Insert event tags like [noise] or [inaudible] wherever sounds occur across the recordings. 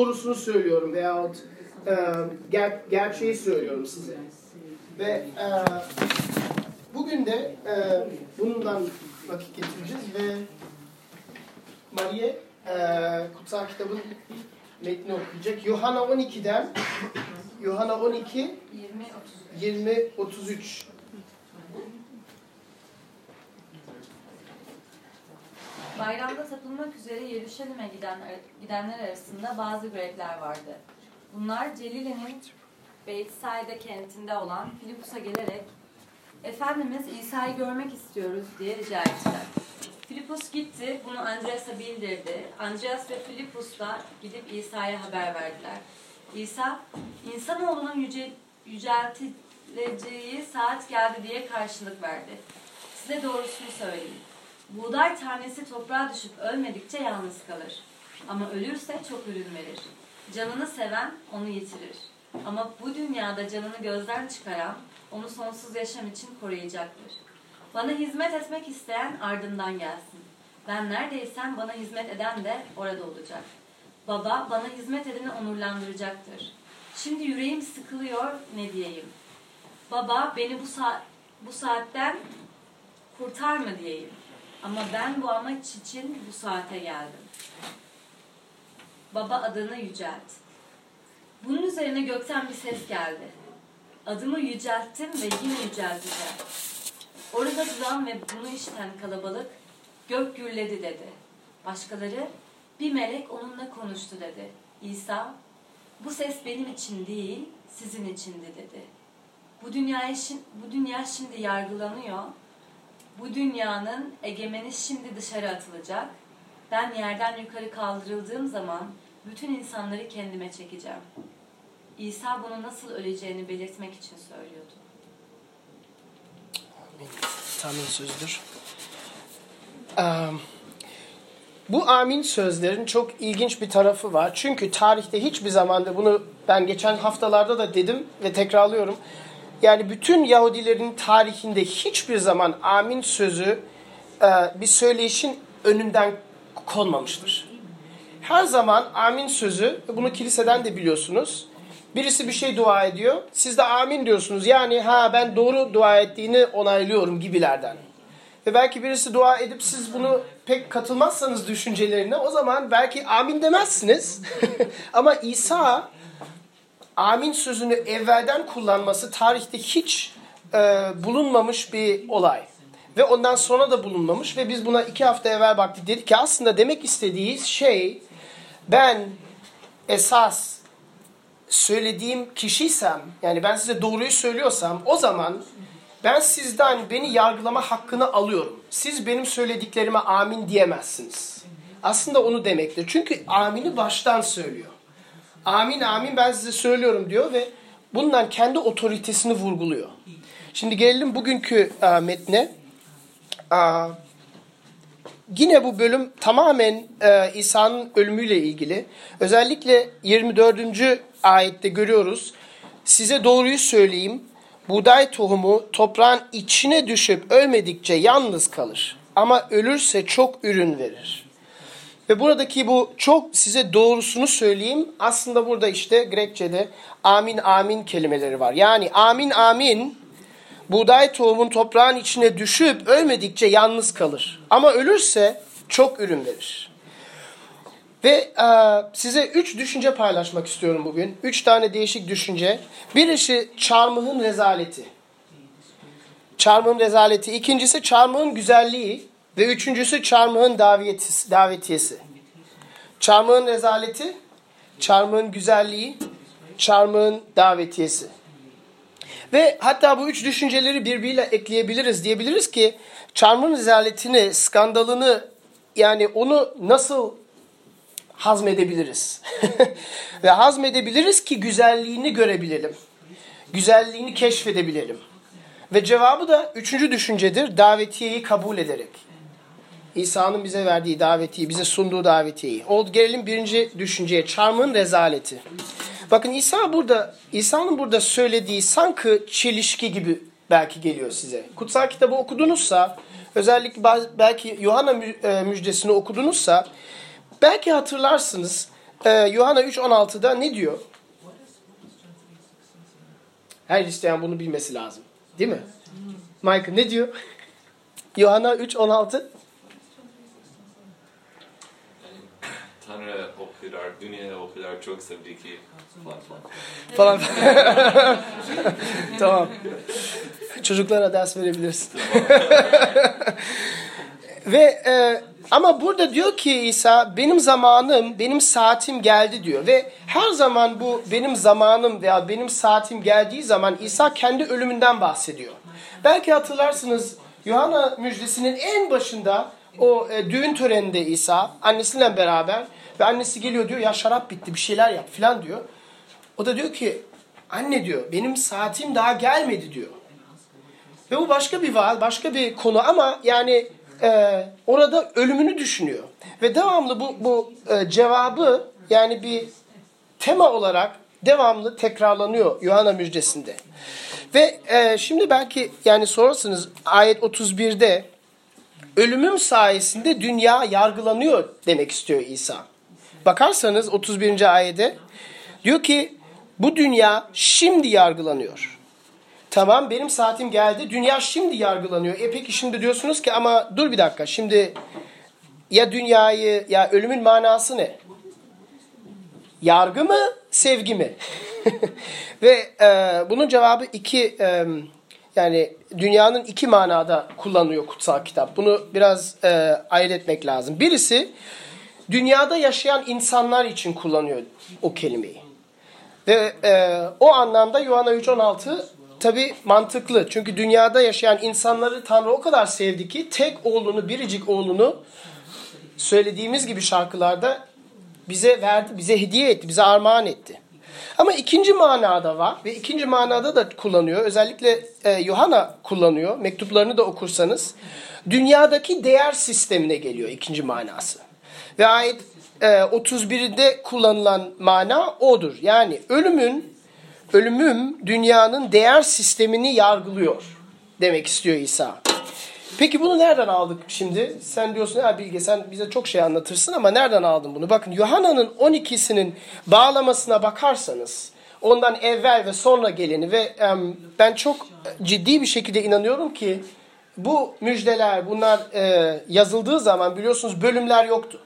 doğrusunu söylüyorum veyahut e, ger gerçeği söylüyorum size. Ve e, bugün de e, bundan vakit getireceğiz ve Maria e, kutsal kitabın metni okuyacak. Yuhanna 12'den Yuhanna 12 20 33 Bayramda tapılmak üzere Yeruşalim'e giden, gidenler arasında bazı Grekler vardı. Bunlar Celile'nin Beytsaida kentinde olan Filipus'a gelerek Efendimiz İsa'yı görmek istiyoruz diye rica ettiler. Filipus gitti, bunu Andreas'a bildirdi. Andreas ve Filipus da gidip İsa'ya haber verdiler. İsa, insanoğlunun yüce, yüceltileceği saat geldi diye karşılık verdi. Size doğrusunu söyleyeyim. Buğday tanesi toprağa düşüp ölmedikçe yalnız kalır. Ama ölürse çok ürün verir. Canını seven onu yitirir. Ama bu dünyada canını gözden çıkaran onu sonsuz yaşam için koruyacaktır. Bana hizmet etmek isteyen ardından gelsin. Ben neredeysem bana hizmet eden de orada olacak. Baba bana hizmet edeni onurlandıracaktır. Şimdi yüreğim sıkılıyor ne diyeyim. Baba beni bu, saat, bu saatten kurtar mı diyeyim. Ama ben bu amaç için bu saate geldim. Baba adını yücelt. Bunun üzerine gökten bir ses geldi. Adımı yücelttim ve yine yücelteceğim. Orada duran ve bunu işiten kalabalık gök gürledi dedi. Başkaları bir melek onunla konuştu dedi. İsa bu ses benim için değil sizin içindi dedi. Bu dünyaya bu dünya şimdi yargılanıyor. Bu dünyanın egemeni şimdi dışarı atılacak. Ben yerden yukarı kaldırıldığım zaman bütün insanları kendime çekeceğim. İsa bunu nasıl öleceğini belirtmek için söylüyordu. Tanrı sözüdür. Um, bu amin sözlerin çok ilginç bir tarafı var. Çünkü tarihte hiçbir zamanda bunu ben geçen haftalarda da dedim ve tekrarlıyorum. Yani bütün Yahudilerin tarihinde hiçbir zaman amin sözü e, bir söyleyişin önünden konmamıştır. Her zaman amin sözü, bunu kiliseden de biliyorsunuz. Birisi bir şey dua ediyor, siz de amin diyorsunuz. Yani ha ben doğru dua ettiğini onaylıyorum gibilerden. Ve belki birisi dua edip siz bunu pek katılmazsanız düşüncelerine o zaman belki amin demezsiniz. [laughs] Ama İsa amin sözünü evvelden kullanması tarihte hiç e, bulunmamış bir olay. Ve ondan sonra da bulunmamış ve biz buna iki hafta evvel baktık. Dedik ki aslında demek istediği şey ben esas söylediğim kişiysem yani ben size doğruyu söylüyorsam o zaman ben sizden beni yargılama hakkını alıyorum. Siz benim söylediklerime amin diyemezsiniz. Aslında onu demektir. Çünkü amini baştan söylüyor. Amin amin ben size söylüyorum diyor ve bundan kendi otoritesini vurguluyor. Şimdi gelelim bugünkü a, metne. A, yine bu bölüm tamamen e, İsa'nın ölümüyle ilgili. Özellikle 24. ayette görüyoruz. Size doğruyu söyleyeyim. Buğday tohumu toprağın içine düşüp ölmedikçe yalnız kalır. Ama ölürse çok ürün verir. Ve buradaki bu çok size doğrusunu söyleyeyim. Aslında burada işte Grekçe'de amin amin kelimeleri var. Yani amin amin buğday tohumun toprağın içine düşüp ölmedikçe yalnız kalır. Ama ölürse çok ürün verir. Ve e, size üç düşünce paylaşmak istiyorum bugün. Üç tane değişik düşünce. Birisi çarmıhın rezaleti. Çarmıhın rezaleti. İkincisi çarmıhın güzelliği. Ve üçüncüsü çarmıhın davetiyesi. Çarmıhın rezaleti, çarmıhın güzelliği, çarmıhın davetiyesi. Ve hatta bu üç düşünceleri birbiriyle ekleyebiliriz. Diyebiliriz ki çarmıhın rezaletini, skandalını yani onu nasıl hazmedebiliriz? [laughs] Ve hazmedebiliriz ki güzelliğini görebilelim. Güzelliğini keşfedebilelim. Ve cevabı da üçüncü düşüncedir. Davetiyeyi kabul ederek. İsa'nın bize verdiği davetiyi, bize sunduğu davetiyi. O gelelim birinci düşünceye. Çarmın rezaleti. Bakın İsa burada, İsa'nın burada söylediği sanki çelişki gibi belki geliyor size. Kutsal kitabı okudunuzsa, özellikle belki Yuhanna müjdesini okudunuzsa, belki hatırlarsınız e, Yuhanna 3.16'da ne diyor? Her isteyen bunu bilmesi lazım. Değil mi? Michael ne diyor? [laughs] Yuhanna 3.16 Tanrı o kadar, dünyayı o kadar çok sevdi ki falan falan. falan. [laughs] tamam. Çocuklara ders verebilirsin. [laughs] Ve e, ama burada diyor ki İsa benim zamanım, benim saatim geldi diyor. Ve her zaman bu benim zamanım veya benim saatim geldiği zaman İsa kendi ölümünden bahsediyor. Belki hatırlarsınız Yuhanna müjdesinin en başında o e, düğün töreninde İsa annesiyle beraber ve annesi geliyor diyor ya şarap bitti bir şeyler yap filan diyor. O da diyor ki anne diyor benim saatim daha gelmedi diyor. Ve bu başka bir vaat, başka bir konu ama yani e, orada ölümünü düşünüyor. Ve devamlı bu, bu e, cevabı yani bir tema olarak devamlı tekrarlanıyor Yuhanna müjdesinde. Ve e, şimdi belki yani sorarsınız ayet 31'de ölümüm sayesinde dünya yargılanıyor demek istiyor İsa. Bakarsanız 31. ayete diyor ki bu dünya şimdi yargılanıyor. Tamam benim saatim geldi. Dünya şimdi yargılanıyor. E peki şimdi diyorsunuz ki ama dur bir dakika. Şimdi ya dünyayı ya ölümün manası ne? Yargı mı, sevgi mi? [laughs] Ve e, bunun cevabı iki e, yani dünyanın iki manada kullanıyor kutsal kitap. Bunu biraz e, ayırt etmek lazım. Birisi dünyada yaşayan insanlar için kullanıyor o kelimeyi. Ve e, o anlamda Yuhanna 3.16 tabi mantıklı. Çünkü dünyada yaşayan insanları Tanrı o kadar sevdi ki tek oğlunu, biricik oğlunu söylediğimiz gibi şarkılarda bize verdi, bize hediye etti, bize armağan etti. Ama ikinci manada var ve ikinci manada da kullanıyor. Özellikle e, Yohana kullanıyor. Mektuplarını da okursanız. Dünyadaki değer sistemine geliyor ikinci manası. Ve ayet e, 31'de kullanılan mana odur. Yani ölümün ölümüm dünyanın değer sistemini yargılıyor demek istiyor İsa. Peki bunu nereden aldık şimdi? Sen diyorsun ya Bilge sen bize çok şey anlatırsın ama nereden aldın bunu? Bakın Yuhanna'nın 12'sinin bağlamasına bakarsanız ondan evvel ve sonra geleni ve um, ben çok ciddi bir şekilde inanıyorum ki bu müjdeler bunlar e, yazıldığı zaman biliyorsunuz bölümler yoktu.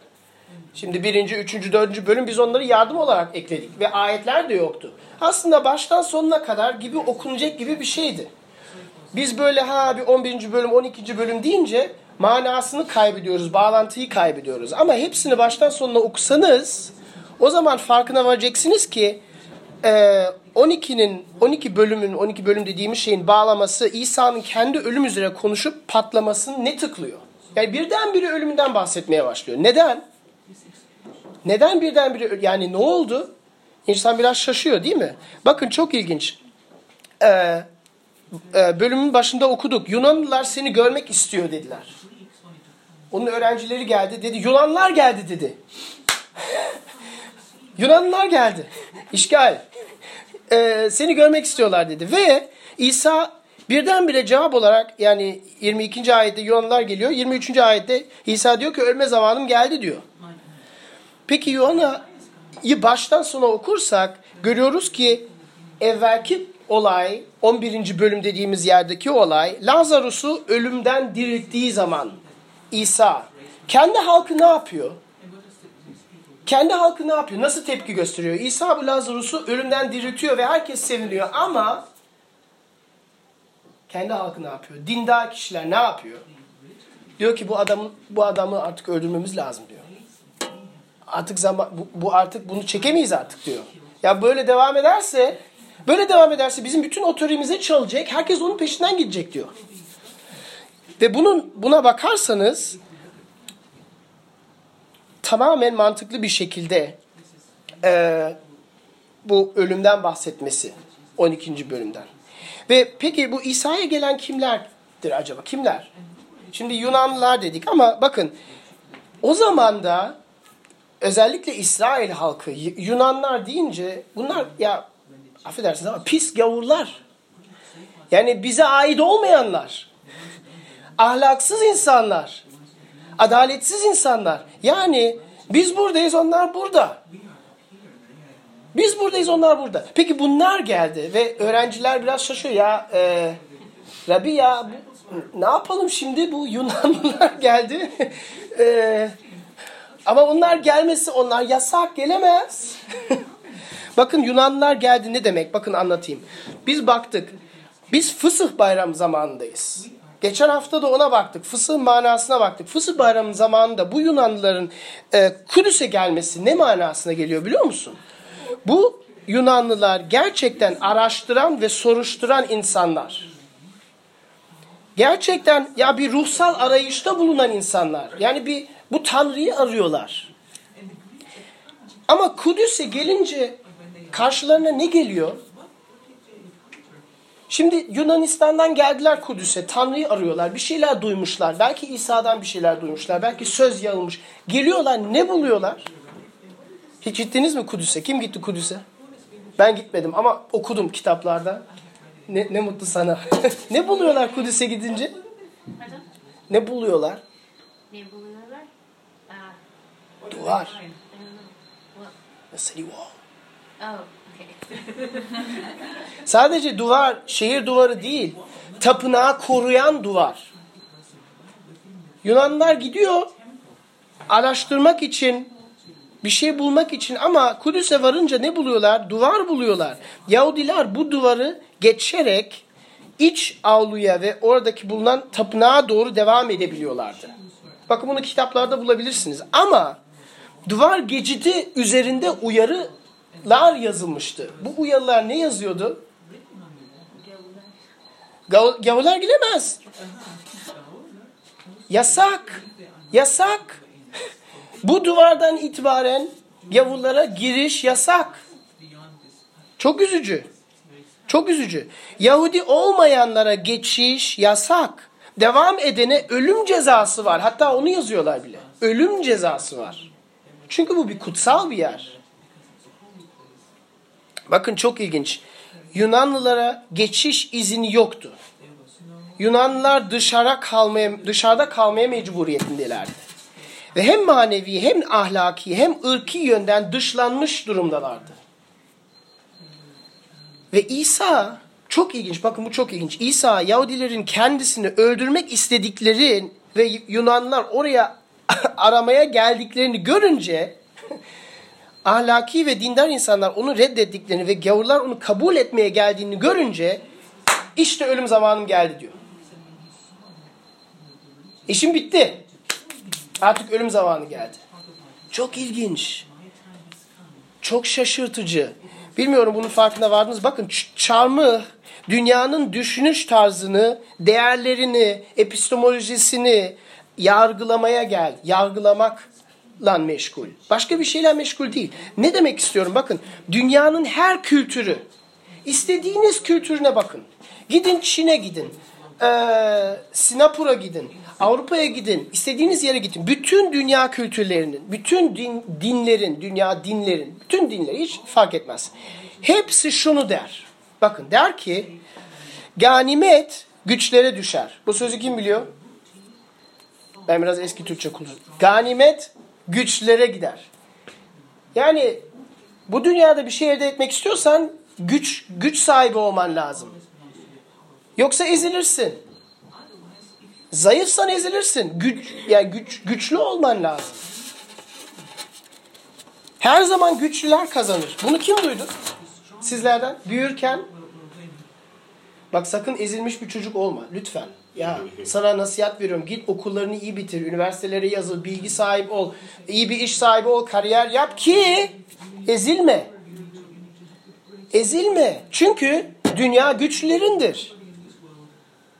Şimdi birinci, üçüncü, dördüncü bölüm biz onları yardım olarak ekledik ve ayetler de yoktu. Aslında baştan sonuna kadar gibi okunacak gibi bir şeydi. Biz böyle ha bir 11. bölüm, 12. bölüm deyince manasını kaybediyoruz, bağlantıyı kaybediyoruz. Ama hepsini baştan sonuna okusanız o zaman farkına varacaksınız ki 12'nin 12 bölümün 12 bölüm dediğimiz şeyin bağlaması İsa'nın kendi ölüm üzere konuşup patlamasını ne tıklıyor? Yani birdenbire ölümünden bahsetmeye başlıyor. Neden? Neden birdenbire yani ne oldu? İnsan biraz şaşıyor değil mi? Bakın çok ilginç. Ee, e, bölümün başında okuduk. Yunanlılar seni görmek istiyor dediler. Onun öğrencileri geldi dedi. Yunanlılar geldi dedi. [laughs] Yunanlılar geldi. İşgal. Ee, seni görmek istiyorlar dedi. Ve İsa birdenbire cevap olarak yani 22. ayette Yunanlılar geliyor. 23. ayette İsa diyor ki ölme zamanım geldi diyor. Peki Yuhanna'yı baştan sona okursak görüyoruz ki evvelki olay 11. bölüm dediğimiz yerdeki olay Lazarus'u ölümden dirilttiği zaman İsa kendi halkı ne yapıyor? Kendi halkı ne yapıyor? Nasıl tepki gösteriyor? İsa bu Lazarus'u ölümden diriltiyor ve herkes seviniyor ama kendi halkı ne yapıyor? Dindar kişiler ne yapıyor? Diyor ki bu adamı bu adamı artık öldürmemiz lazım diyor. Artık zaman bu, bu artık bunu çekemeyiz artık diyor. Ya böyle devam ederse Böyle devam ederse bizim bütün otorimize çalacak. Herkes onun peşinden gidecek diyor. Ve bunun buna bakarsanız tamamen mantıklı bir şekilde e, bu ölümden bahsetmesi 12. bölümden. Ve peki bu İsa'ya gelen kimlerdir acaba? Kimler? Şimdi Yunanlılar dedik ama bakın o zaman da özellikle İsrail halkı Yunanlar deyince bunlar ya affedersiniz ama pis gavurlar. Yani bize ait olmayanlar. Ahlaksız insanlar. Adaletsiz insanlar. Yani biz buradayız onlar burada. Biz buradayız onlar burada. Peki bunlar geldi ve öğrenciler biraz şaşıyor ya e, Rabbi ya ne yapalım şimdi bu Yunanlılar [laughs] geldi. e, ama onlar gelmesi onlar yasak gelemez. [laughs] Bakın Yunanlılar geldi ne demek? Bakın anlatayım. Biz baktık. Biz Fısıh bayram zamanındayız. Geçen hafta da ona baktık. Fısıh manasına baktık. Fısıh bayramı zamanında bu Yunanlıların e, Kudüs'e gelmesi ne manasına geliyor biliyor musun? Bu Yunanlılar gerçekten araştıran ve soruşturan insanlar. Gerçekten ya bir ruhsal arayışta bulunan insanlar. Yani bir bu Tanrı'yı arıyorlar. Ama Kudüs'e gelince karşılarına ne geliyor? Şimdi Yunanistan'dan geldiler Kudüs'e. Tanrı'yı arıyorlar. Bir şeyler duymuşlar. Belki İsa'dan bir şeyler duymuşlar. Belki söz yağılmış. Geliyorlar ne buluyorlar? Hiç gittiniz mi Kudüs'e? Kim gitti Kudüs'e? Ben gitmedim ama okudum kitaplarda. Ne, ne mutlu sana. [laughs] ne buluyorlar Kudüs'e gidince? Ne buluyorlar? Ne buluyorlar? Duvar. A city wall. Oh, okay. [laughs] Sadece duvar, şehir duvarı değil. Tapınağı koruyan duvar. Yunanlılar gidiyor araştırmak için, bir şey bulmak için ama Kudüs'e varınca ne buluyorlar? Duvar buluyorlar. Yahudiler bu duvarı geçerek iç avluya ve oradaki bulunan tapınağa doğru devam edebiliyorlardı. Bakın bunu kitaplarda bulabilirsiniz. Ama duvar geçidi üzerinde uyarılar yazılmıştı. Bu uyarılar ne yazıyordu? Gav- Gavurlar gidemez. Yasak. Yasak. [laughs] Bu duvardan itibaren gavurlara giriş yasak. Çok üzücü. Çok üzücü. Yahudi olmayanlara geçiş yasak. Devam edene ölüm cezası var. Hatta onu yazıyorlar bile. Ölüm cezası var. Çünkü bu bir kutsal bir yer. Bakın çok ilginç. Yunanlılara geçiş izni yoktu. Yunanlılar dışarı kalmaya, dışarıda kalmaya mecburiyetindelerdi. Ve hem manevi hem ahlaki hem ırki yönden dışlanmış durumdalardı. Ve İsa çok ilginç bakın bu çok ilginç. İsa Yahudilerin kendisini öldürmek istedikleri ve Yunanlılar oraya [laughs] aramaya geldiklerini görünce [laughs] ahlaki ve dindar insanlar onu reddettiklerini ve gavurlar onu kabul etmeye geldiğini görünce işte ölüm zamanım geldi diyor. İşim bitti. Artık ölüm zamanı geldi. Çok ilginç. Çok şaşırtıcı. Bilmiyorum bunun farkına vardınız. Bakın çarmıh dünyanın düşünüş tarzını, değerlerini, epistemolojisini yargılamaya geldi. Yargılamakla meşgul. Başka bir şeyle meşgul değil. Ne demek istiyorum? Bakın dünyanın her kültürü, istediğiniz kültürüne bakın. Gidin Çin'e gidin. Ee, Singapur'a gidin. Avrupa'ya gidin. istediğiniz yere gidin. Bütün dünya kültürlerinin, bütün din, dinlerin, dünya dinlerin, bütün dinler hiç fark etmez. Hepsi şunu der. Bakın der ki ganimet güçlere düşer. Bu sözü kim biliyor? Ben biraz eski Türkçe kullanıyorum. Ganimet güçlere gider. Yani bu dünyada bir şey elde etmek istiyorsan güç güç sahibi olman lazım. Yoksa ezilirsin. Zayıfsan ezilirsin. Güç yani güç güçlü olman lazım. Her zaman güçlüler kazanır. Bunu kim duydu? Sizlerden büyürken bak sakın ezilmiş bir çocuk olma lütfen. Ya sana nasihat veriyorum. Git okullarını iyi bitir. Üniversitelere yazıl. Bilgi sahibi ol. iyi bir iş sahibi ol. Kariyer yap ki ezilme. Ezilme. Çünkü dünya güçlülerindir.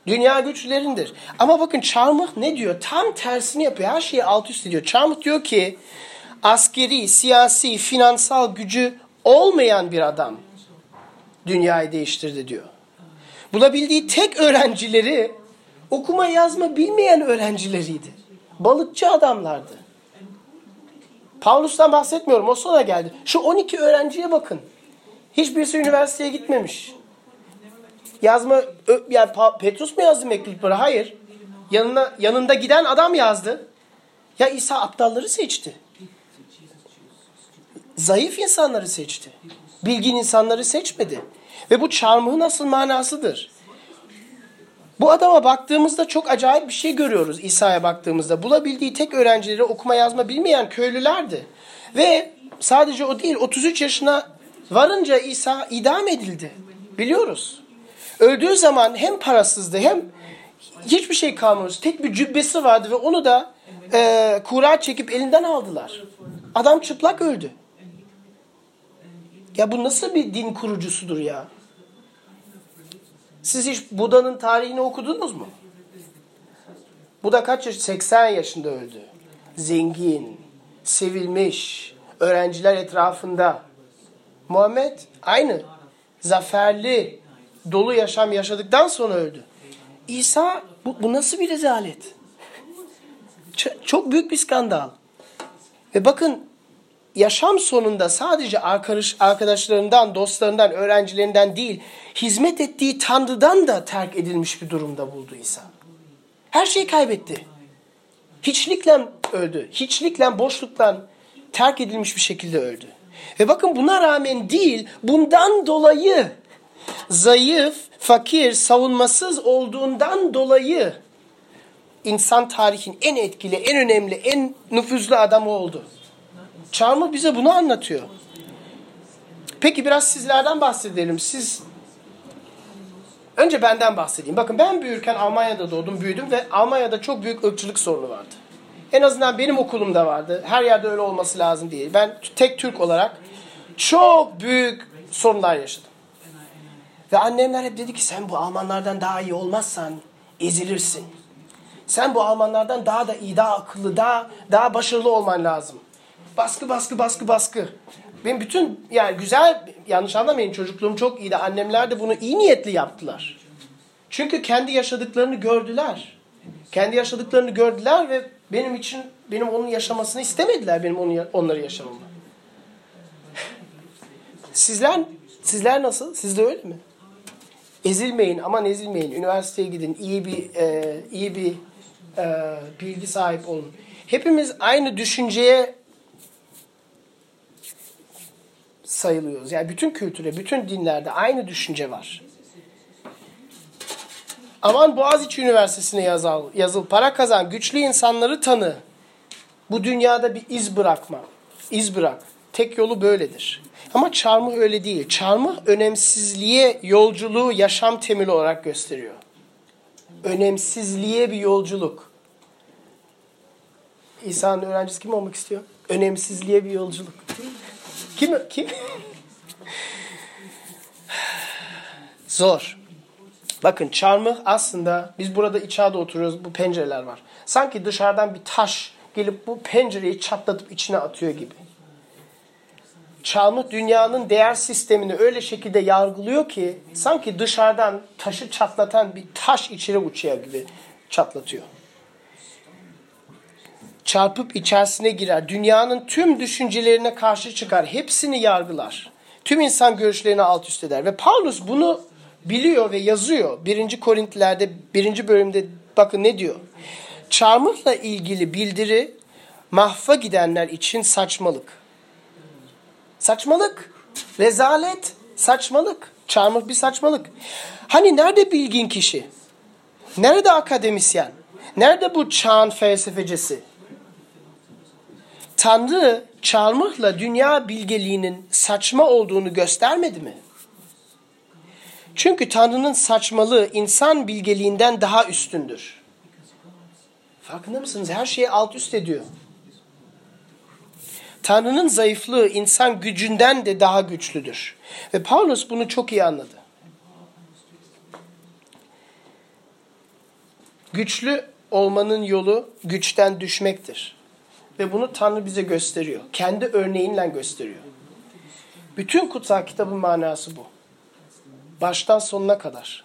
Dünya güçlerindir. Ama bakın Çarmıh ne diyor? Tam tersini yapıyor. Her şeyi alt üst ediyor. Çarmıh diyor ki askeri, siyasi, finansal gücü olmayan bir adam dünyayı değiştirdi diyor. Bulabildiği tek öğrencileri okuma yazma bilmeyen öğrencileriydi. Balıkçı adamlardı. Paulus'tan bahsetmiyorum. O sonra geldi. Şu 12 öğrenciye bakın. Hiçbirisi üniversiteye gitmemiş. Yazma yani Petrus mu yazdı mektupları? Hayır. Yanına yanında giden adam yazdı. Ya İsa aptalları seçti. Zayıf insanları seçti. bilgin insanları seçmedi. Ve bu çarmıhın asıl manasıdır. Bu adama baktığımızda çok acayip bir şey görüyoruz İsa'ya baktığımızda. Bulabildiği tek öğrencileri okuma yazma bilmeyen köylülerdi. Ve sadece o değil 33 yaşına varınca İsa idam edildi. Biliyoruz. Öldüğü zaman hem parasızdı hem hiçbir şey kalmamış. Tek bir cübbesi vardı ve onu da e, kura çekip elinden aldılar. Adam çıplak öldü. Ya bu nasıl bir din kurucusudur ya? Siz hiç Buda'nın tarihini okudunuz mu? Buda kaç yaş? 80 yaşında öldü. Zengin, sevilmiş, öğrenciler etrafında. Muhammed aynı. Zaferli, dolu yaşam yaşadıktan sonra öldü. İsa bu, bu nasıl bir rezalet? Çok büyük bir skandal. Ve bakın yaşam sonunda sadece arkadaş, arkadaşlarından, dostlarından, öğrencilerinden değil, hizmet ettiği Tanrı'dan da terk edilmiş bir durumda buldu İsa. Her şeyi kaybetti. Hiçlikle öldü. Hiçlikle, boşlukla terk edilmiş bir şekilde öldü. Ve bakın buna rağmen değil, bundan dolayı zayıf, fakir, savunmasız olduğundan dolayı insan tarihin en etkili, en önemli, en nüfuzlu adamı oldu. Çarmıh bize bunu anlatıyor. Peki biraz sizlerden bahsedelim. Siz önce benden bahsedeyim. Bakın ben büyürken Almanya'da doğdum, büyüdüm ve Almanya'da çok büyük ırkçılık sorunu vardı. En azından benim okulumda vardı. Her yerde öyle olması lazım değil. Ben tek Türk olarak çok büyük sorunlar yaşadım. Ve annemler hep dedi ki sen bu Almanlardan daha iyi olmazsan ezilirsin. Sen bu Almanlardan daha da iyi, daha akıllı, daha daha başarılı olman lazım. Baskı, baskı, baskı, baskı. Benim bütün yani güzel, yanlış anlamayın çocukluğum çok iyiydi. Annemler de bunu iyi niyetli yaptılar. Çünkü kendi yaşadıklarını gördüler. Kendi yaşadıklarını gördüler ve benim için benim onun yaşamasını istemediler benim onu, onları yaşamamı. Sizler sizler nasıl? Siz de öyle mi? Ezilmeyin, aman ezilmeyin. Üniversiteye gidin, iyi bir e, iyi bir e, bilgi sahip olun. Hepimiz aynı düşünceye sayılıyoruz. Yani bütün kültüre, bütün dinlerde aynı düşünce var. Aman Boğaziçi Üniversitesi'ne yazıl, yazıl, para kazan, güçlü insanları tanı. Bu dünyada bir iz bırakma. İz bırak. Tek yolu böyledir. Ama çarmıh öyle değil. Çarmıh önemsizliğe yolculuğu yaşam temeli olarak gösteriyor. Önemsizliğe bir yolculuk. İsa'nın öğrencisi kim olmak istiyor? Önemsizliğe bir yolculuk. Kim? Kim? Zor. Bakın çarmıh aslında biz burada içeride oturuyoruz bu pencereler var. Sanki dışarıdan bir taş gelip bu pencereyi çatlatıp içine atıyor gibi. Çarmıh dünyanın değer sistemini öyle şekilde yargılıyor ki sanki dışarıdan taşı çatlatan bir taş içeri uçuyor gibi çatlatıyor. Çarpıp içerisine girer. Dünyanın tüm düşüncelerine karşı çıkar. Hepsini yargılar. Tüm insan görüşlerini alt üst eder. Ve Paulus bunu biliyor ve yazıyor. 1. Korintlilerde 1. bölümde bakın ne diyor. Çarmıhla ilgili bildiri mahva gidenler için saçmalık. Saçmalık. Rezalet. Saçmalık. Çarmıh bir saçmalık. Hani nerede bilgin kişi? Nerede akademisyen? Nerede bu çağın felsefecisi? Tanrı çarmıhla dünya bilgeliğinin saçma olduğunu göstermedi mi? Çünkü Tanrı'nın saçmalığı insan bilgeliğinden daha üstündür. Farkında mısınız? Her şeyi alt üst ediyor. Tanrı'nın zayıflığı insan gücünden de daha güçlüdür. Ve Paulus bunu çok iyi anladı. Güçlü olmanın yolu güçten düşmektir. Ve bunu Tanrı bize gösteriyor. Kendi örneğinle gösteriyor. Bütün kutsal kitabın manası bu. Baştan sonuna kadar.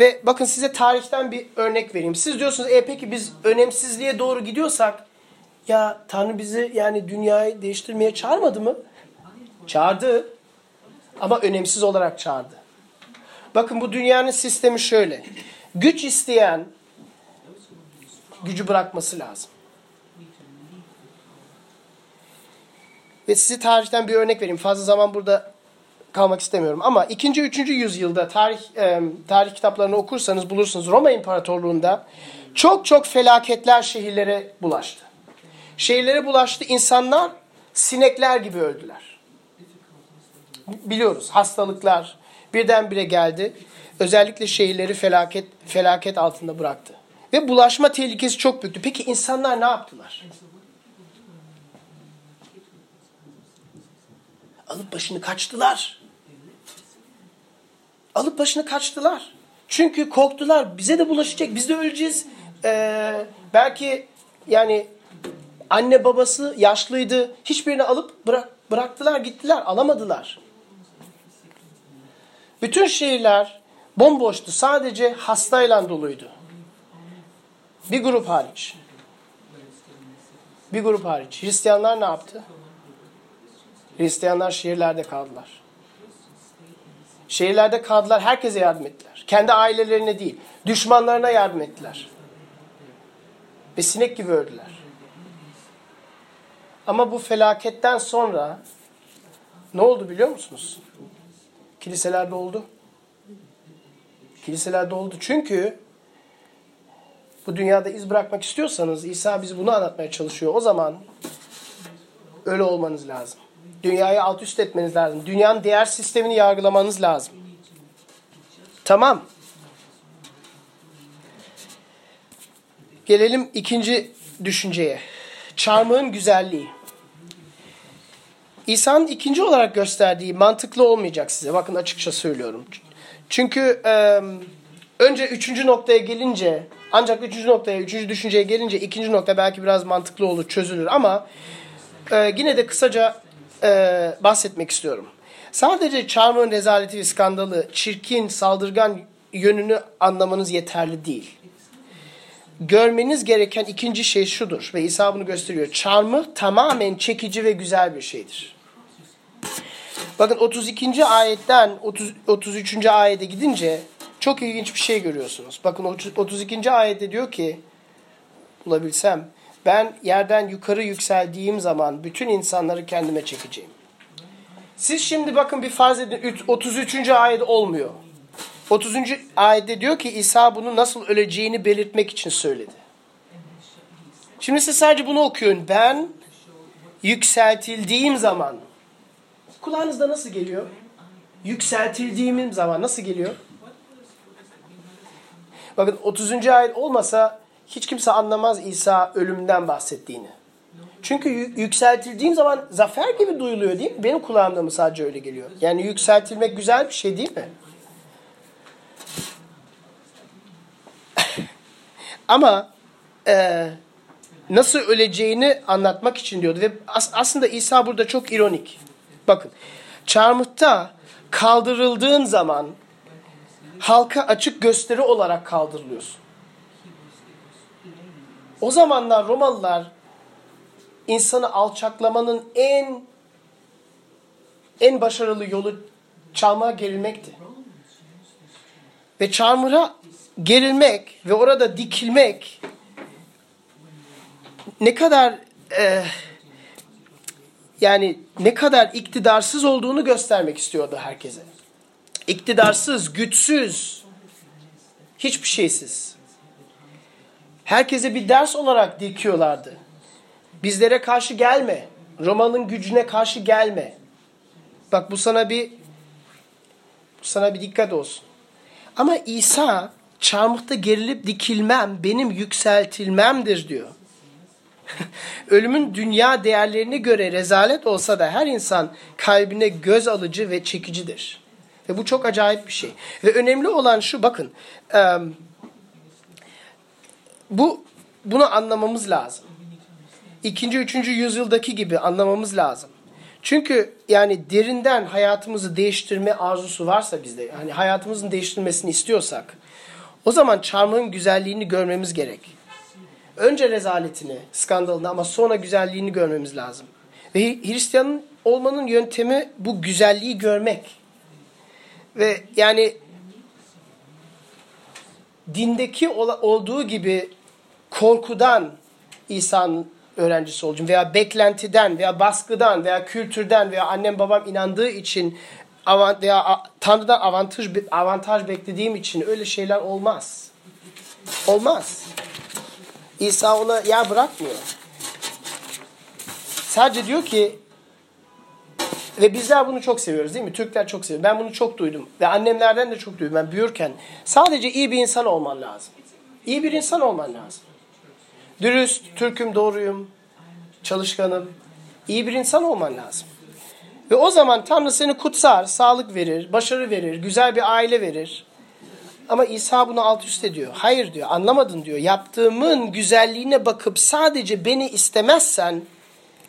Ve bakın size tarihten bir örnek vereyim. Siz diyorsunuz e peki biz önemsizliğe doğru gidiyorsak ya Tanrı bizi yani dünyayı değiştirmeye çağırmadı mı? Çağırdı. Ama önemsiz olarak çağırdı. Bakın bu dünyanın sistemi şöyle. Güç isteyen gücü bırakması lazım. Ve size tarihten bir örnek vereyim. Fazla zaman burada kalmak istemiyorum ama 2. 3. yüzyılda tarih e, tarih kitaplarını okursanız bulursunuz Roma İmparatorluğu'nda çok çok felaketler şehirlere bulaştı. Şehirlere bulaştı insanlar sinekler gibi öldüler. Biliyoruz hastalıklar birdenbire geldi. Özellikle şehirleri felaket felaket altında bıraktı. Ve bulaşma tehlikesi çok büyüktü. Peki insanlar ne yaptılar? Alıp başını kaçtılar. Alıp başını kaçtılar. Çünkü korktular. Bize de bulaşacak. Biz de öleceğiz. Ee, belki yani anne babası yaşlıydı. Hiçbirini alıp bırak, bıraktılar gittiler. Alamadılar. Bütün şehirler bomboştu. Sadece hastayla doluydu. Bir grup hariç. Bir grup hariç. Hristiyanlar ne yaptı? Hristiyanlar şehirlerde kaldılar. Şehirlerde kaldılar, herkese yardım ettiler. Kendi ailelerine değil, düşmanlarına yardım ettiler. Ve sinek gibi öldüler. Ama bu felaketten sonra ne oldu biliyor musunuz? Kiliseler doldu. Kiliseler doldu. Çünkü bu dünyada iz bırakmak istiyorsanız İsa bizi bunu anlatmaya çalışıyor. O zaman öyle olmanız lazım. Dünyayı alt üst etmeniz lazım. Dünyanın değer sistemini yargılamanız lazım. Tamam. Gelelim ikinci düşünceye. Çarmıhın güzelliği. İsa'nın ikinci olarak gösterdiği mantıklı olmayacak size. Bakın açıkça söylüyorum. Çünkü e, önce üçüncü noktaya gelince ancak üçüncü noktaya, üçüncü düşünceye gelince ikinci nokta belki biraz mantıklı olur, çözülür ama e, yine de kısaca e, bahsetmek istiyorum. Sadece çarmıhın rezaleti ve skandalı, çirkin, saldırgan yönünü anlamanız yeterli değil. Görmeniz gereken ikinci şey şudur ve İsa bunu gösteriyor. Çarmıh tamamen çekici ve güzel bir şeydir. Bakın 32. ayetten 30, 33. ayete gidince çok ilginç bir şey görüyorsunuz. Bakın 32. ayette diyor ki bulabilsem ben yerden yukarı yükseldiğim zaman bütün insanları kendime çekeceğim. Siz şimdi bakın bir farz edin 33. ayet olmuyor. 30. ayette diyor ki İsa bunu nasıl öleceğini belirtmek için söyledi. Şimdi siz sadece bunu okuyun. Ben yükseltildiğim zaman kulağınızda nasıl geliyor? Yükseltildiğim zaman nasıl geliyor? Bakın 30. ayet olmasa hiç kimse anlamaz İsa ölümden bahsettiğini. Çünkü yükseltildiğim zaman zafer gibi duyuluyor değil mi? Benim kulağımda mı sadece öyle geliyor? Yani yükseltilmek güzel bir şey değil mi? [laughs] Ama e, nasıl öleceğini anlatmak için diyordu. Ve as aslında İsa burada çok ironik. Bakın çarmıhta kaldırıldığın zaman halka açık gösteri olarak kaldırılıyorsun. O zamanlar Romalılar insanı alçaklamanın en en başarılı yolu çarmıha gerilmekti. Ve çarmıha gerilmek ve orada dikilmek ne kadar e, yani ne kadar iktidarsız olduğunu göstermek istiyordu herkese. İktidarsız, güçsüz, hiçbir şeysiz. Herkese bir ders olarak dikiyorlardı. Bizlere karşı gelme. Roma'nın gücüne karşı gelme. Bak bu sana bir bu sana bir dikkat olsun. Ama İsa çarmıhta gerilip dikilmem benim yükseltilmemdir diyor. [laughs] Ölümün dünya değerlerine göre rezalet olsa da her insan kalbine göz alıcı ve çekicidir. Ve bu çok acayip bir şey. Ve önemli olan şu bakın. Bu bunu anlamamız lazım. İkinci, üçüncü yüzyıldaki gibi anlamamız lazım. Çünkü yani derinden hayatımızı değiştirme arzusu varsa bizde, yani hayatımızın değiştirilmesini istiyorsak, o zaman çarmıhın güzelliğini görmemiz gerek. Önce rezaletini, skandalını ama sonra güzelliğini görmemiz lazım. Ve Hristiyanın olmanın yöntemi bu güzelliği görmek. Ve yani dindeki olduğu gibi korkudan İsa'nın öğrencisi olacağım veya beklentiden veya baskıdan veya kültürden veya annem babam inandığı için avant, veya Tanrı'dan avantaj, avantaj beklediğim için öyle şeyler olmaz. Olmaz. İsa ona yer bırakmıyor. Sadece diyor ki ve bizler bunu çok seviyoruz değil mi? Türkler çok seviyor. Ben bunu çok duydum. Ve annemlerden de çok duydum ben büyürken. Sadece iyi bir insan olman lazım. İyi bir insan olman lazım. Dürüst, Türk'üm, doğruyum, çalışkanım. İyi bir insan olman lazım. Ve o zaman Tanrı seni kutsar, sağlık verir, başarı verir, güzel bir aile verir. Ama İsa bunu alt üst ediyor. Hayır diyor, anlamadın diyor. Yaptığımın güzelliğine bakıp sadece beni istemezsen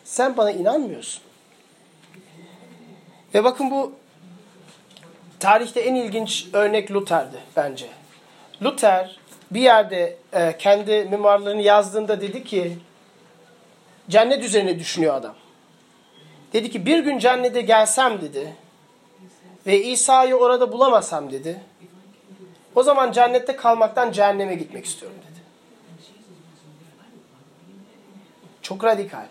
sen bana inanmıyorsun. Ve bakın bu tarihte en ilginç örnek Luther'di bence. Luther bir yerde e, kendi memuarlarını yazdığında dedi ki cennet üzerine düşünüyor adam. Dedi ki bir gün cennete gelsem dedi ve İsa'yı orada bulamasam dedi. O zaman cennette kalmaktan cehenneme gitmek istiyorum dedi. Çok radikal.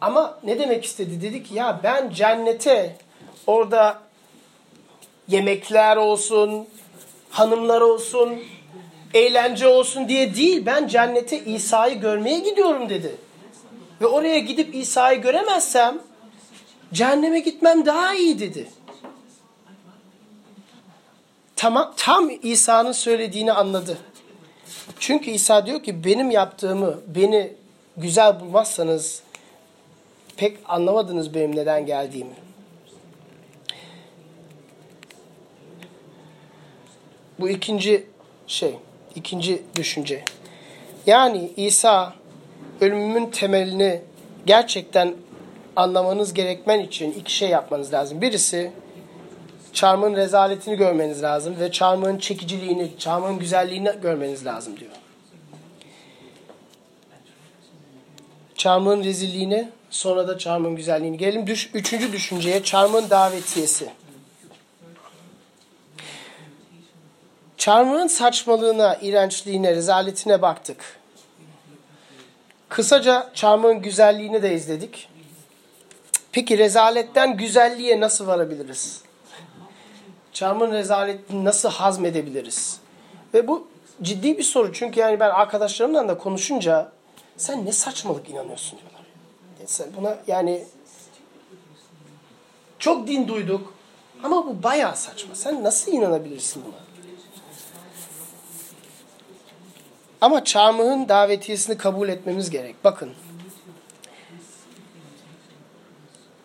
Ama ne demek istedi? Dedi ki ya ben cennete orada yemekler olsun, hanımlar olsun, eğlence olsun diye değil. Ben cennete İsa'yı görmeye gidiyorum dedi. Ve oraya gidip İsa'yı göremezsem cehenneme gitmem daha iyi dedi. Tamam, tam İsa'nın söylediğini anladı. Çünkü İsa diyor ki benim yaptığımı, beni güzel bulmazsanız pek anlamadınız benim neden geldiğimi. Bu ikinci şey, ikinci düşünce. Yani İsa ölümümün temelini gerçekten anlamanız gerekmen için iki şey yapmanız lazım. Birisi çarmığın rezaletini görmeniz lazım ve çarmığın çekiciliğini, çarmığın güzelliğini görmeniz lazım diyor. Çarmığın rezilliğini, sonra da çarmığın güzelliğini. Gelelim düş, üçüncü düşünceye, çarmığın davetiyesi. Çarmığın saçmalığına, iğrençliğine, rezaletine baktık. Kısaca çarmığın güzelliğini de izledik. Peki rezaletten güzelliğe nasıl varabiliriz? Çarmığın rezaletini nasıl hazmedebiliriz? Ve bu ciddi bir soru. Çünkü yani ben arkadaşlarımla da konuşunca sen ne saçmalık inanıyorsun diyorlar. Sen buna yani çok din duyduk ama bu bayağı saçma. Sen nasıl inanabilirsin buna? Ama çarmıhın davetiyesini kabul etmemiz gerek. Bakın.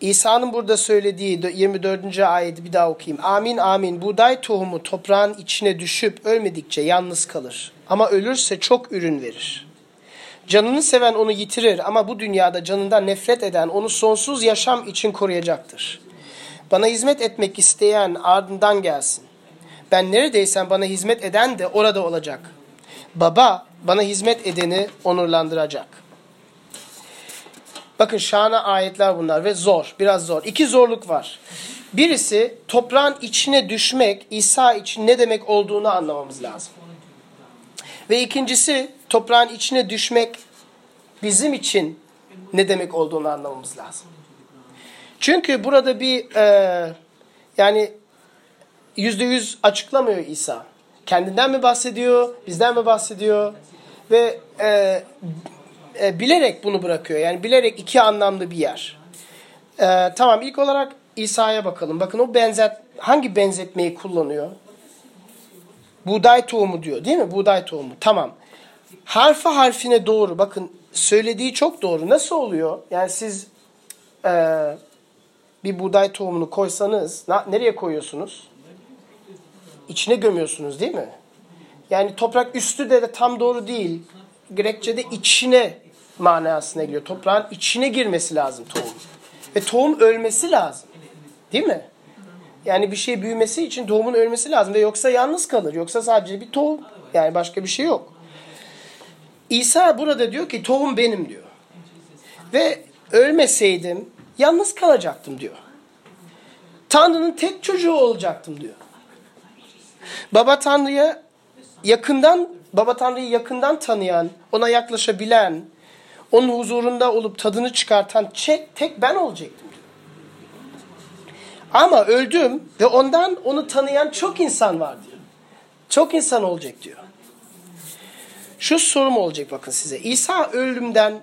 İsa'nın burada söylediği 24. ayeti bir daha okuyayım. Amin amin. Buğday tohumu toprağın içine düşüp ölmedikçe yalnız kalır. Ama ölürse çok ürün verir. Canını seven onu yitirir ama bu dünyada canından nefret eden onu sonsuz yaşam için koruyacaktır. Bana hizmet etmek isteyen ardından gelsin. Ben neredeysem bana hizmet eden de orada olacak. Baba bana hizmet edeni onurlandıracak. Bakın şahane ayetler bunlar ve zor, biraz zor. İki zorluk var. Birisi toprağın içine düşmek İsa için ne demek olduğunu anlamamız lazım. Ve ikincisi toprağın içine düşmek bizim için ne demek olduğunu anlamamız lazım. Çünkü burada bir e, yani yüzde yüz açıklamıyor İsa. Kendinden mi bahsediyor, bizden mi bahsediyor? Ve e, e, bilerek bunu bırakıyor. Yani bilerek iki anlamlı bir yer. E, tamam ilk olarak İsa'ya bakalım. Bakın o benzet hangi benzetmeyi kullanıyor? Buğday tohumu diyor değil mi? Buğday tohumu. Tamam. Harfi harfine doğru. Bakın söylediği çok doğru. Nasıl oluyor? Yani siz e, bir buğday tohumunu koysanız na, nereye koyuyorsunuz? İçine gömüyorsunuz değil mi? Yani toprak üstü de, de tam doğru değil. Grekçe'de içine manasına geliyor. Toprağın içine girmesi lazım tohum. Ve tohum ölmesi lazım. Değil mi? Yani bir şey büyümesi için tohumun ölmesi lazım. Ve yoksa yalnız kalır. Yoksa sadece bir tohum. Yani başka bir şey yok. İsa burada diyor ki tohum benim diyor. Ve ölmeseydim yalnız kalacaktım diyor. Tanrı'nın tek çocuğu olacaktım diyor. Baba Tanrı'ya yakından, Baba Tanrı'yı yakından tanıyan, ona yaklaşabilen, onun huzurunda olup tadını çıkartan tek, ben olacaktım. Ama öldüm ve ondan onu tanıyan çok insan var diyor. Çok insan olacak diyor. Şu sorum olacak bakın size. İsa ölümden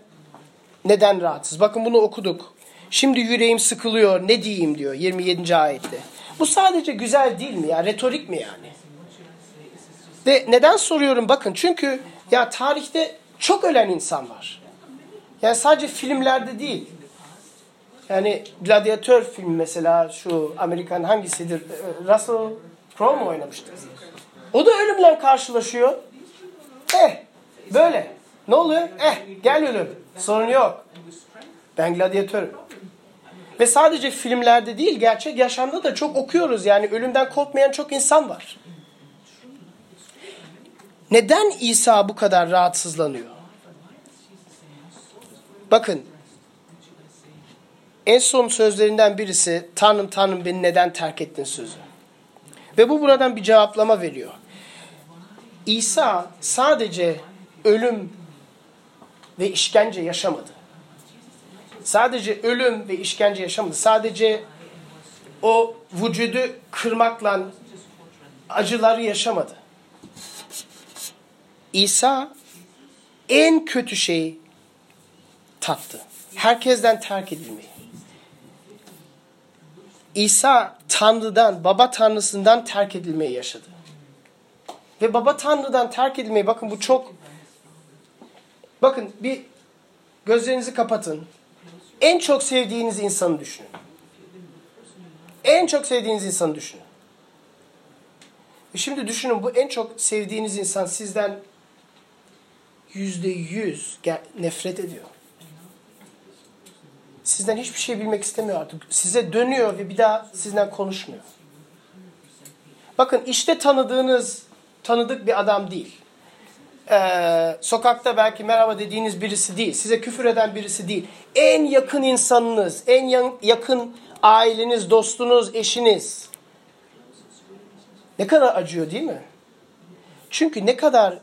neden rahatsız? Bakın bunu okuduk. Şimdi yüreğim sıkılıyor ne diyeyim diyor 27. ayette. Bu sadece güzel değil mi ya? Retorik mi yani? Ve neden soruyorum bakın çünkü ya tarihte çok ölen insan var. Yani sadece filmlerde değil. Yani Gladiator film mesela şu Amerikan hangisidir? Ee, Russell Crowe mu oynamıştı? O da ölümle karşılaşıyor. Eh böyle. Ne oluyor? Eh gel ölüm. Sorun yok. Ben gladyatörüm. Ve sadece filmlerde değil gerçek yaşamda da çok okuyoruz. Yani ölümden korkmayan çok insan var. Neden İsa bu kadar rahatsızlanıyor? Bakın en son sözlerinden birisi Tanrım Tanrım beni neden terk ettin sözü. Ve bu buradan bir cevaplama veriyor. İsa sadece ölüm ve işkence yaşamadı. Sadece ölüm ve işkence yaşamadı. Sadece o vücudu kırmakla acıları yaşamadı. İsa en kötü şeyi tattı. Herkesten terk edilmeyi. İsa Tanrı'dan, Baba Tanrısından terk edilmeyi yaşadı. Ve Baba Tanrı'dan terk edilmeyi bakın bu çok bakın bir gözlerinizi kapatın. En çok sevdiğiniz insanı düşünün. En çok sevdiğiniz insanı düşünün. E şimdi düşünün bu en çok sevdiğiniz insan sizden yüzde yüz nefret ediyor. Sizden hiçbir şey bilmek istemiyor artık. Size dönüyor ve bir daha sizden konuşmuyor. Bakın işte tanıdığınız, tanıdık bir adam değil. Ee, sokakta belki merhaba dediğiniz birisi değil. Size küfür eden birisi değil. En yakın insanınız, en yakın aileniz, dostunuz, eşiniz. Ne kadar acıyor değil mi? Çünkü ne kadar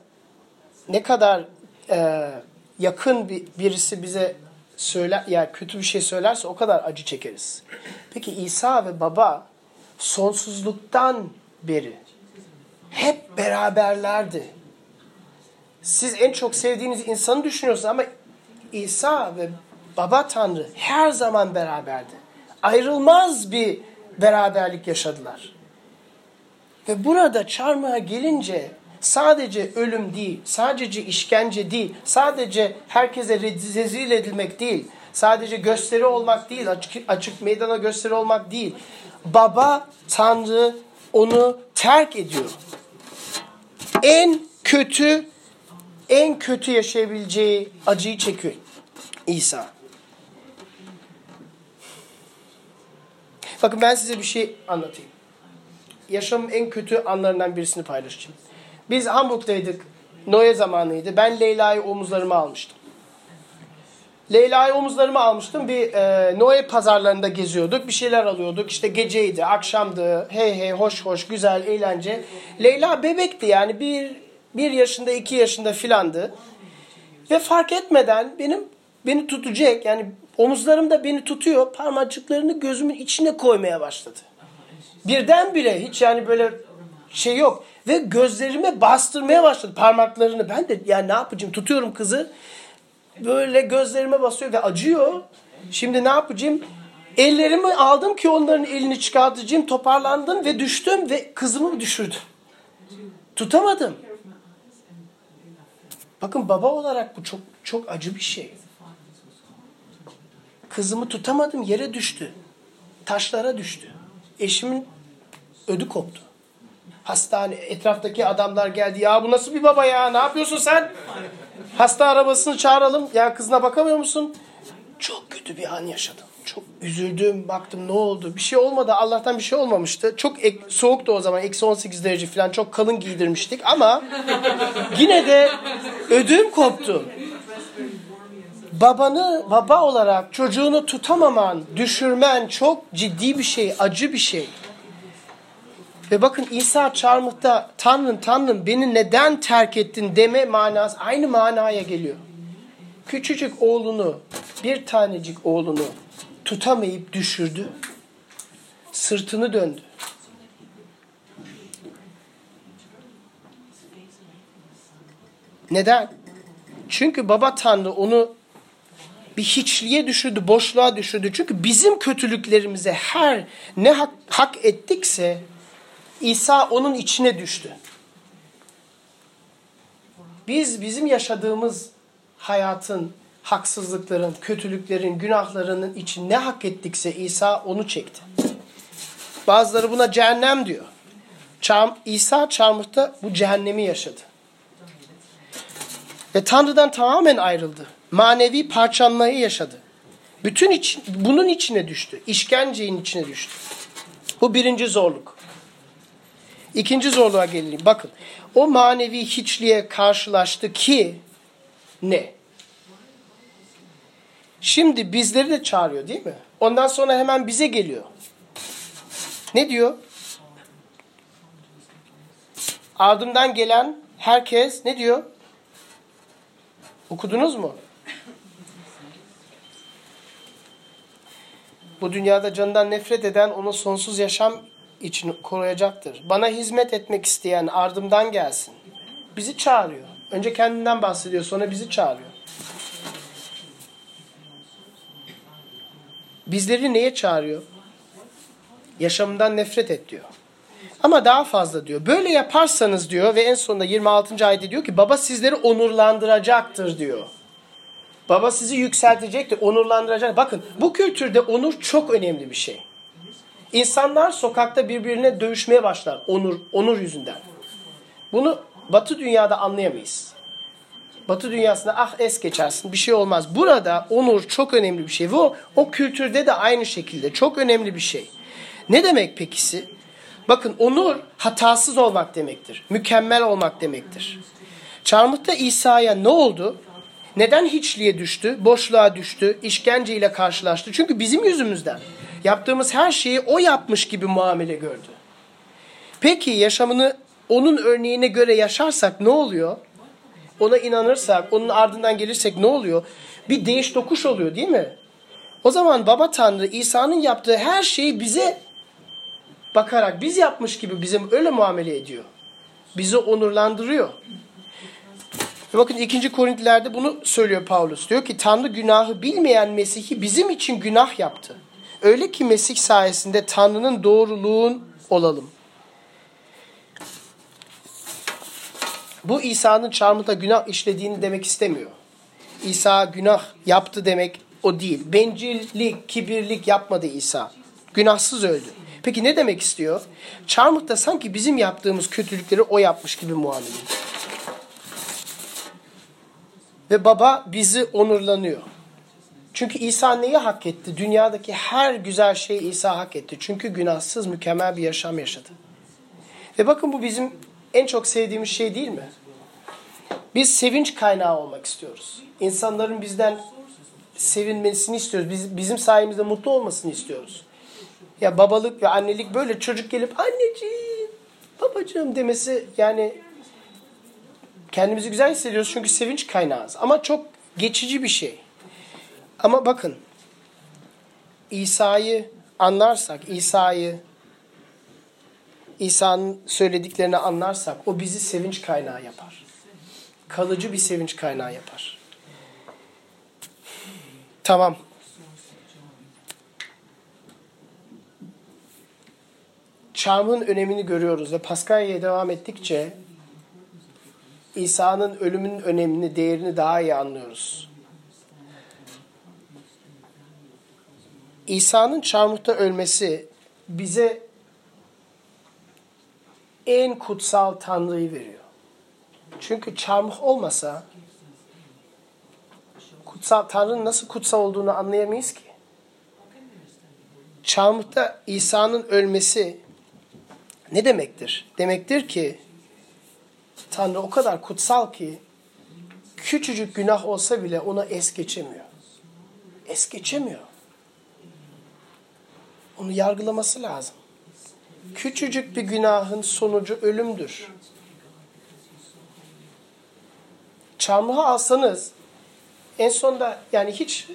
ne kadar e, yakın bir, birisi bize söyler ya yani kötü bir şey söylerse o kadar acı çekeriz. Peki İsa ve baba sonsuzluktan beri hep beraberlerdi. Siz en çok sevdiğiniz insanı düşünüyorsunuz ama İsa ve baba Tanrı her zaman beraberdi. Ayrılmaz bir beraberlik yaşadılar. Ve burada çarmıha gelince sadece ölüm değil, sadece işkence değil, sadece herkese rezil edilmek değil, sadece gösteri olmak değil, açık, açık meydana gösteri olmak değil. Baba Tanrı onu terk ediyor. En kötü, en kötü yaşayabileceği acıyı çekiyor İsa. Bakın ben size bir şey anlatayım. Yaşamın en kötü anlarından birisini paylaşacağım. Biz Hamburg'daydık. Noe zamanıydı. Ben Leyla'yı omuzlarıma almıştım. Leyla'yı omuzlarıma almıştım. Bir e, Noe pazarlarında geziyorduk. Bir şeyler alıyorduk. İşte geceydi, akşamdı. Hey hey, hoş hoş, güzel, eğlence. Leyla bebekti yani. Bir, bir yaşında, iki yaşında filandı. Ve fark etmeden benim beni tutacak yani omuzlarımda beni tutuyor. Parmacıklarını gözümün içine koymaya başladı. Birdenbire hiç yani böyle şey yok. Ve gözlerime bastırmaya başladı parmaklarını. Ben de yani ne yapacağım tutuyorum kızı. Böyle gözlerime basıyor ve acıyor. Şimdi ne yapacağım? Ellerimi aldım ki onların elini çıkartacağım. Toparlandım ve düştüm ve kızımı düşürdüm. Tutamadım. Bakın baba olarak bu çok çok acı bir şey. Kızımı tutamadım yere düştü. Taşlara düştü. Eşimin ödü koptu. Hastane etraftaki adamlar geldi. Ya bu nasıl bir baba ya? Ne yapıyorsun sen? Hasta arabasını çağıralım. Ya kızına bakamıyor musun? Çok kötü bir an yaşadım. Çok üzüldüm. Baktım ne oldu? Bir şey olmadı. Allah'tan bir şey olmamıştı. Çok ek, soğuktu o zaman. Eksi 18 derece falan. Çok kalın giydirmiştik. Ama yine de ödüm koptu. Babanı baba olarak çocuğunu tutamaman, düşürmen çok ciddi bir şey, acı bir şey. Ve bakın İsa çarmıhta Tanrım Tanrım beni neden terk ettin deme manası aynı manaya geliyor. Küçücük oğlunu, bir tanecik oğlunu tutamayıp düşürdü. Sırtını döndü. Neden? Çünkü baba Tanrı onu bir hiçliğe düşürdü, boşluğa düşürdü. Çünkü bizim kötülüklerimize her ne hak, hak ettikse İsa onun içine düştü. Biz bizim yaşadığımız hayatın, haksızlıkların, kötülüklerin, günahlarının için ne hak ettikse İsa onu çekti. Bazıları buna cehennem diyor. Çarm, İsa çarmıhta bu cehennemi yaşadı. Ve Tanrı'dan tamamen ayrıldı. Manevi parçalanmayı yaşadı. Bütün için, bunun içine düştü. İşkencenin içine düştü. Bu birinci zorluk. İkinci zorluğa gelelim. Bakın o manevi hiçliğe karşılaştı ki ne? Şimdi bizleri de çağırıyor değil mi? Ondan sonra hemen bize geliyor. Ne diyor? Ardımdan gelen herkes ne diyor? Okudunuz mu? Bu dünyada canından nefret eden onu sonsuz yaşam için koruyacaktır. Bana hizmet etmek isteyen ardımdan gelsin. Bizi çağırıyor. Önce kendinden bahsediyor sonra bizi çağırıyor. Bizleri neye çağırıyor? Yaşamından nefret et diyor. Ama daha fazla diyor. Böyle yaparsanız diyor ve en sonunda 26. ayette diyor ki baba sizleri onurlandıracaktır diyor. Baba sizi yükseltecektir, onurlandıracak. Bakın bu kültürde onur çok önemli bir şey. İnsanlar sokakta birbirine dövüşmeye başlar onur onur yüzünden. Bunu Batı dünyada anlayamayız. Batı dünyasında ah es geçersin bir şey olmaz. Burada onur çok önemli bir şey ve o, o kültürde de aynı şekilde çok önemli bir şey. Ne demek pekisi? Bakın onur hatasız olmak demektir. Mükemmel olmak demektir. Çarmıhta İsa'ya ne oldu? Neden hiçliğe düştü? Boşluğa düştü, işkenceyle karşılaştı. Çünkü bizim yüzümüzden. Yaptığımız her şeyi o yapmış gibi muamele gördü. Peki yaşamını onun örneğine göre yaşarsak ne oluyor? Ona inanırsak, onun ardından gelirsek ne oluyor? Bir değiş dokuş oluyor değil mi? O zaman Baba Tanrı İsa'nın yaptığı her şeyi bize bakarak biz yapmış gibi bizim öyle muamele ediyor. Bizi onurlandırıyor. Ve bakın 2. Korintlilerde bunu söylüyor Paulus. Diyor ki Tanrı günahı bilmeyen Mesih'i bizim için günah yaptı. Öyle ki Mesih sayesinde Tanrı'nın doğruluğun olalım. Bu İsa'nın çarmıhta günah işlediğini demek istemiyor. İsa günah yaptı demek o değil. Bencillik, kibirlik yapmadı İsa. Günahsız öldü. Peki ne demek istiyor? Çarmıhta sanki bizim yaptığımız kötülükleri o yapmış gibi muamele. Ve baba bizi onurlanıyor. Çünkü İsa neyi hak etti? Dünyadaki her güzel şeyi İsa hak etti. Çünkü günahsız, mükemmel bir yaşam yaşadı. Ve bakın bu bizim en çok sevdiğimiz şey değil mi? Biz sevinç kaynağı olmak istiyoruz. İnsanların bizden sevinmesini istiyoruz. Biz, bizim sayemizde mutlu olmasını istiyoruz. Ya babalık ve annelik böyle çocuk gelip anneciğim, babacığım demesi yani kendimizi güzel hissediyoruz çünkü sevinç kaynağız. Ama çok geçici bir şey. Ama bakın İsa'yı anlarsak, İsa'yı İsa'nın söylediklerini anlarsak o bizi sevinç kaynağı yapar. Kalıcı bir sevinç kaynağı yapar. Tamam. Çarmıhın önemini görüyoruz ve Paskalya'ya devam ettikçe İsa'nın ölümünün önemini, değerini daha iyi anlıyoruz. İsa'nın çarmıhta ölmesi bize en kutsal Tanrı'yı veriyor. Çünkü çarmıh olmasa kutsal Tanrı'nın nasıl kutsal olduğunu anlayamayız ki. Çarmıhta İsa'nın ölmesi ne demektir? Demektir ki Tanrı o kadar kutsal ki küçücük günah olsa bile ona es geçemiyor. Es geçemiyor. Onu yargılaması lazım. Küçücük bir günahın sonucu ölümdür. Çarmıha alsanız en sonunda yani hiç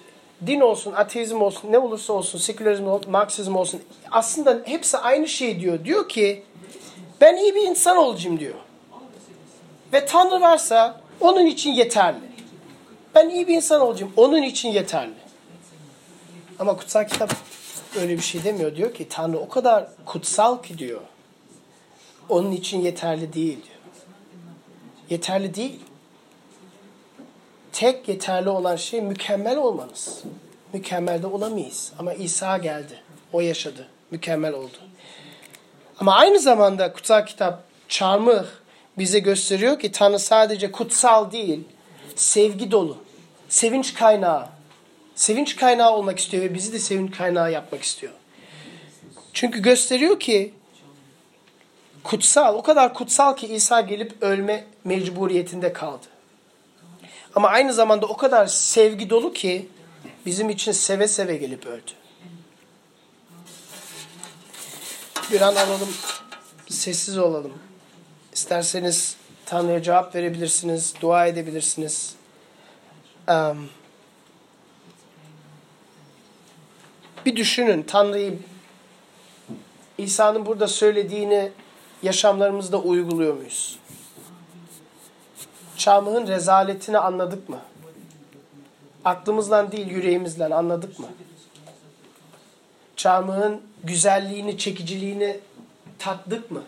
din olsun, ateizm olsun, ne olursa olsun, sekülerizm, olsun, Marksizm olsun aslında hepsi aynı şey diyor. Diyor ki ben iyi bir insan olacağım diyor. Ve Tanrı varsa onun için yeterli. Ben iyi bir insan olacağım. Onun için yeterli. Ama kutsal kitap öyle bir şey demiyor. Diyor ki Tanrı o kadar kutsal ki diyor. Onun için yeterli değil diyor. Yeterli değil. Tek yeterli olan şey mükemmel olmanız. Mükemmel de olamayız. Ama İsa geldi. O yaşadı. Mükemmel oldu. Ama aynı zamanda kutsal kitap çarmıh bize gösteriyor ki Tanrı sadece kutsal değil, sevgi dolu, sevinç kaynağı. Sevinç kaynağı olmak istiyor ve bizi de sevinç kaynağı yapmak istiyor. Çünkü gösteriyor ki kutsal, o kadar kutsal ki İsa gelip ölme mecburiyetinde kaldı. Ama aynı zamanda o kadar sevgi dolu ki bizim için seve seve gelip öldü. Bir an alalım, sessiz olalım. İsterseniz Tanrı'ya cevap verebilirsiniz, dua edebilirsiniz. Um, bir düşünün Tanrı'yı İsa'nın burada söylediğini yaşamlarımızda uyguluyor muyuz? Çarmıhın rezaletini anladık mı? Aklımızdan değil yüreğimizden anladık mı? Çarmıhın güzelliğini, çekiciliğini tattık mı?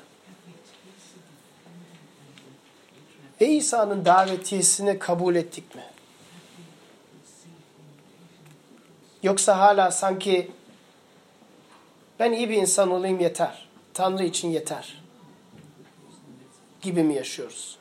Ve İsa'nın davetiyesini kabul ettik mi? Yoksa hala sanki ben iyi bir insan olayım yeter. Tanrı için yeter. Gibi mi yaşıyoruz?